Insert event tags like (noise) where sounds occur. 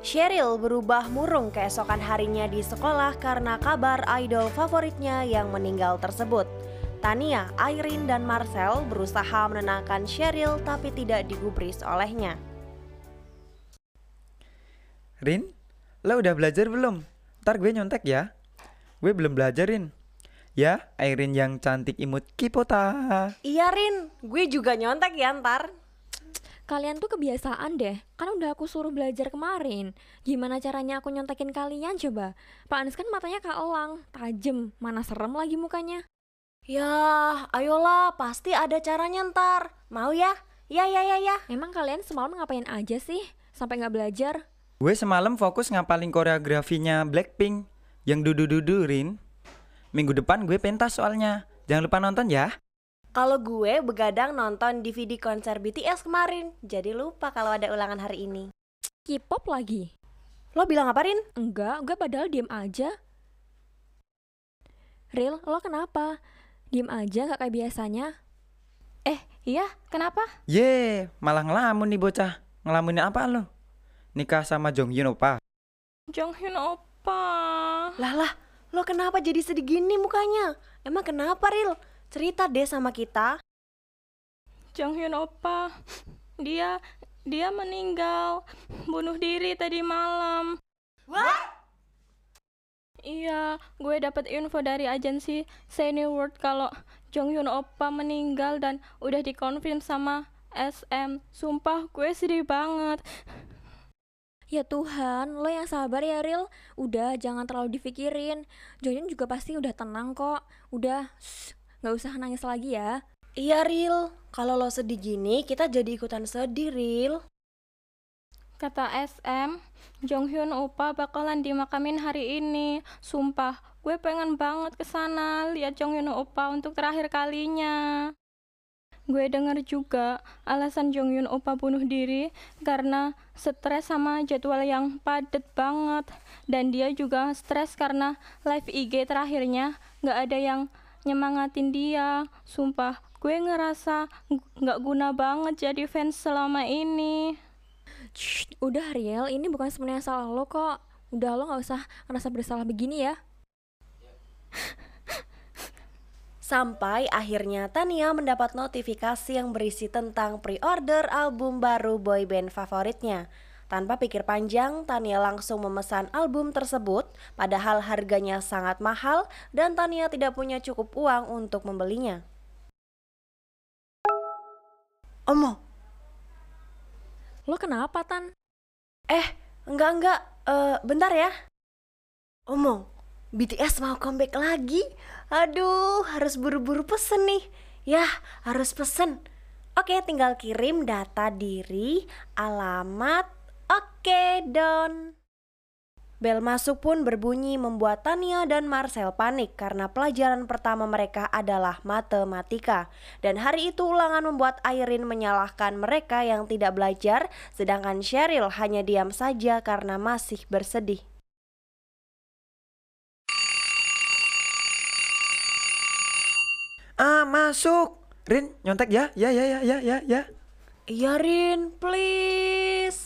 Cheryl berubah murung keesokan harinya di sekolah karena kabar idol favoritnya yang meninggal tersebut. Tania, Irene, dan Marcel berusaha menenangkan Cheryl tapi tidak digubris olehnya. Rin, lo udah belajar belum? Ntar gue nyontek ya. Gue belum belajarin. Ya, Irene yang cantik imut kipota. Iya Rin, gue juga nyontek ya ntar. Kalian tuh kebiasaan deh, kan udah aku suruh belajar kemarin. Gimana caranya aku nyontekin kalian coba? Pak Anies kan matanya kak elang, tajem, mana serem lagi mukanya. Ya, ayolah, pasti ada caranya ntar. Mau ya? Ya, ya, ya, ya. Emang kalian semalam ngapain aja sih? Sampai nggak belajar? Gue semalam fokus ngapalin koreografinya Blackpink yang dudu-dudu Rin. Minggu depan gue pentas soalnya. Jangan lupa nonton ya. Kalau gue begadang nonton DVD konser BTS kemarin, jadi lupa kalau ada ulangan hari ini. K-pop lagi? Lo bilang apa Rin? Enggak, gue padahal diem aja. Real, lo kenapa? Diem aja gak kayak biasanya? Eh, iya, kenapa? Ye, malah ngelamun nih bocah. Ngelamunin apa lo? Nikah sama Jong Hyun Opa. Jong Hyun Opa. Lah lah, lo kenapa jadi sedih gini mukanya? Emang kenapa Ril? Cerita deh sama kita. Jong Hyun Opa, dia dia meninggal bunuh diri tadi malam. What? Iya, gue dapat info dari agensi Senior World kalau Jong Hyun Opa meninggal dan udah dikonfirm sama SM. Sumpah gue sedih banget. Ya Tuhan, lo yang sabar ya Ril. Udah, jangan terlalu dipikirin. Jonghyun juga pasti udah tenang kok. Udah, shh, gak usah nangis lagi ya. Iya Ril, kalau lo sedih gini kita jadi ikutan sedih Ril. Kata SM, Jong Hyun Opa bakalan dimakamin hari ini. Sumpah, gue pengen banget ke sana lihat Jong Hyun Opa untuk terakhir kalinya. Gue dengar juga alasan Jong Hyun Opa bunuh diri karena stres sama jadwal yang padat banget. Dan dia juga stres karena live IG terakhirnya gak ada yang nyemangatin dia. Sumpah, gue ngerasa gak guna banget jadi fans selama ini. Shh, udah Riel, ini bukan sebenarnya salah lo kok. Udah lo gak usah ngerasa bersalah begini ya. (laughs) Sampai akhirnya Tania mendapat notifikasi yang berisi tentang pre-order album baru boyband favoritnya. Tanpa pikir panjang, Tania langsung memesan album tersebut, padahal harganya sangat mahal dan Tania tidak punya cukup uang untuk membelinya. Omo, Lo kenapa Tan? Eh, enggak enggak, uh, bentar ya. Omong, BTS mau comeback lagi. Aduh, harus buru-buru pesen nih. Yah, harus pesen. Oke, tinggal kirim data diri, alamat. Oke, don. Bel masuk pun berbunyi membuat Tania dan Marcel panik karena pelajaran pertama mereka adalah matematika. Dan hari itu ulangan membuat Irene menyalahkan mereka yang tidak belajar, sedangkan Cheryl hanya diam saja karena masih bersedih. Ah, masuk. Rin, nyontek ya. Ya, ya, ya, ya, ya, ya. Iya Rin, please.